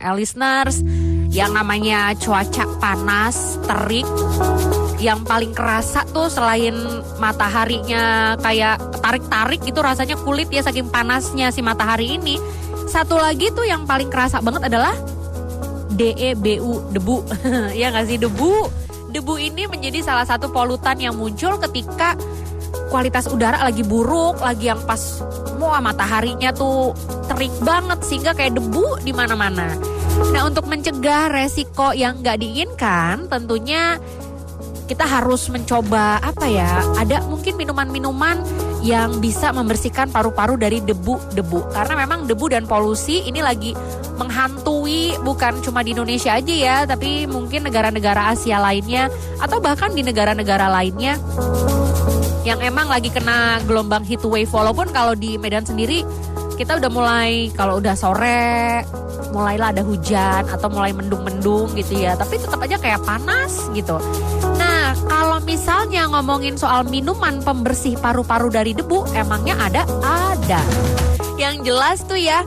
Listeners, yang namanya cuaca panas, terik, yang paling kerasa tuh selain mataharinya kayak tarik-tarik itu rasanya kulit ya saking panasnya si matahari ini. Satu lagi tuh yang paling kerasa banget adalah DEBU, debu. ya nggak sih debu? Debu ini menjadi salah satu polutan yang muncul ketika kualitas udara lagi buruk, lagi yang pas wah mataharinya tuh terik banget sehingga kayak debu di mana-mana. Nah untuk mencegah resiko yang nggak diinginkan tentunya kita harus mencoba apa ya ada mungkin minuman-minuman yang bisa membersihkan paru-paru dari debu-debu karena memang debu dan polusi ini lagi menghantui bukan cuma di Indonesia aja ya tapi mungkin negara-negara Asia lainnya atau bahkan di negara-negara lainnya yang emang lagi kena gelombang heat wave walaupun kalau di Medan sendiri kita udah mulai kalau udah sore mulailah ada hujan atau mulai mendung-mendung gitu ya. Tapi tetap aja kayak panas gitu. Nah kalau misalnya ngomongin soal minuman pembersih paru-paru dari debu emangnya ada? Ada. Yang jelas tuh ya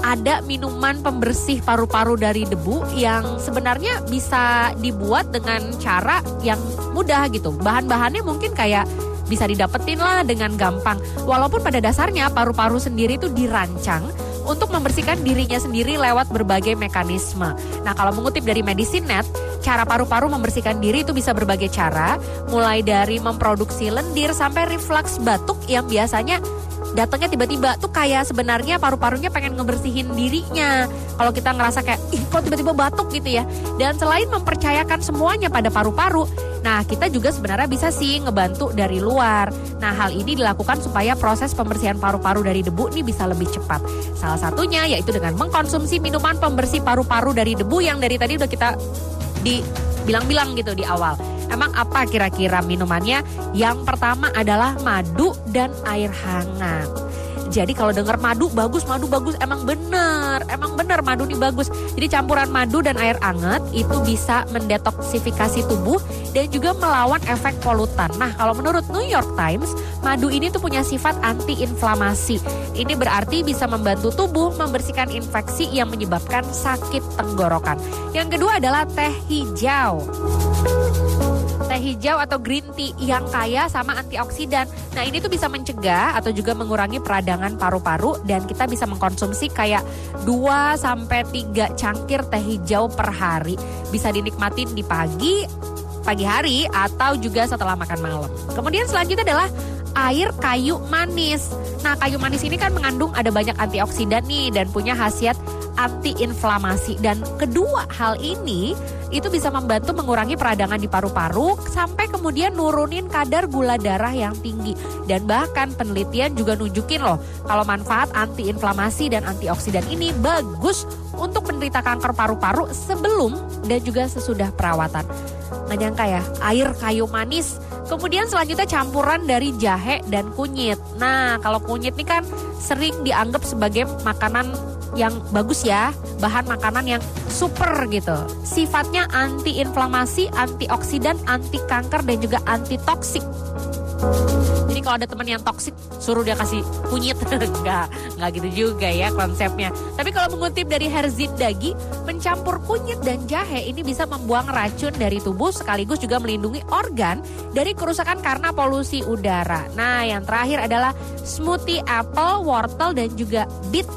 ada minuman pembersih paru-paru dari debu yang sebenarnya bisa dibuat dengan cara yang mudah gitu. Bahan-bahannya mungkin kayak bisa didapetin lah dengan gampang. Walaupun pada dasarnya paru-paru sendiri itu dirancang untuk membersihkan dirinya sendiri lewat berbagai mekanisme. Nah, kalau mengutip dari Medicinet, cara paru-paru membersihkan diri itu bisa berbagai cara, mulai dari memproduksi lendir sampai reflux batuk yang biasanya datangnya tiba-tiba tuh kayak sebenarnya paru-parunya pengen ngebersihin dirinya. Kalau kita ngerasa kayak ih kok tiba-tiba batuk gitu ya. Dan selain mempercayakan semuanya pada paru-paru, nah kita juga sebenarnya bisa sih ngebantu dari luar. Nah hal ini dilakukan supaya proses pembersihan paru-paru dari debu ini bisa lebih cepat. Salah satunya yaitu dengan mengkonsumsi minuman pembersih paru-paru dari debu yang dari tadi udah kita dibilang-bilang gitu di awal. Emang apa kira-kira minumannya? Yang pertama adalah madu dan air hangat. Jadi kalau dengar madu bagus, madu bagus emang bener, emang bener madu nih bagus. Jadi campuran madu dan air hangat itu bisa mendetoksifikasi tubuh dan juga melawan efek polutan. Nah kalau menurut New York Times, madu ini tuh punya sifat anti-inflamasi. Ini berarti bisa membantu tubuh membersihkan infeksi yang menyebabkan sakit tenggorokan. Yang kedua adalah teh hijau teh hijau atau green tea yang kaya sama antioksidan. Nah ini tuh bisa mencegah atau juga mengurangi peradangan paru-paru dan kita bisa mengkonsumsi kayak 2 sampai 3 cangkir teh hijau per hari. Bisa dinikmatin di pagi, pagi hari atau juga setelah makan malam. Kemudian selanjutnya adalah air kayu manis. Nah, kayu manis ini kan mengandung ada banyak antioksidan nih dan punya khasiat anti-inflamasi dan kedua hal ini itu bisa membantu mengurangi peradangan di paru-paru sampai kemudian nurunin kadar gula darah yang tinggi dan bahkan penelitian juga nunjukin loh kalau manfaat anti-inflamasi dan antioksidan ini bagus untuk penderita kanker paru-paru sebelum dan juga sesudah perawatan. Nggak nyangka ya, air kayu manis Kemudian selanjutnya campuran dari jahe dan kunyit. Nah, kalau kunyit ini kan sering dianggap sebagai makanan yang bagus ya, bahan makanan yang super gitu. Sifatnya anti-inflamasi, antioksidan, anti kanker dan juga anti toksik. Jadi kalau ada teman yang toksik, suruh dia kasih kunyit. enggak, enggak gitu juga ya konsepnya. Tapi kalau mengutip dari Herzid Dagi, mencampur kunyit dan jahe ini bisa membuang racun dari tubuh sekaligus juga melindungi organ dari kerusakan karena polusi udara. Nah, yang terakhir adalah smoothie apple, wortel dan juga beet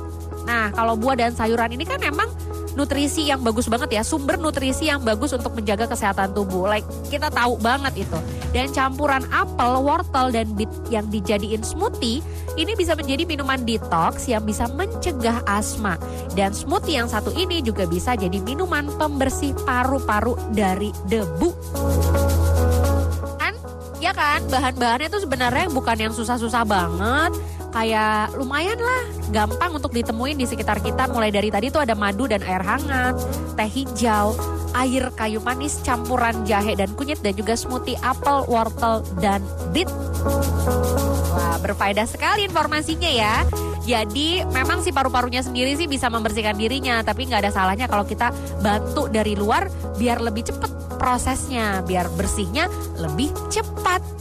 Nah, kalau buah dan sayuran ini kan memang nutrisi yang bagus banget ya, sumber nutrisi yang bagus untuk menjaga kesehatan tubuh. Like kita tahu banget itu. Dan campuran apel, wortel dan beet yang dijadiin smoothie ini bisa menjadi minuman detox yang bisa mencegah asma. Dan smoothie yang satu ini juga bisa jadi minuman pembersih paru-paru dari debu. Ya kan, bahan-bahannya tuh sebenarnya bukan yang susah-susah banget. Kayak lumayan lah gampang untuk ditemuin di sekitar kita. Mulai dari tadi tuh ada madu dan air hangat, teh hijau, air kayu manis campuran jahe dan kunyit dan juga smoothie apel, wortel dan beet. Wah, berfaedah sekali informasinya ya. Jadi memang si paru-parunya sendiri sih bisa membersihkan dirinya, tapi nggak ada salahnya kalau kita bantu dari luar biar lebih cepat prosesnya, biar bersihnya lebih cepat.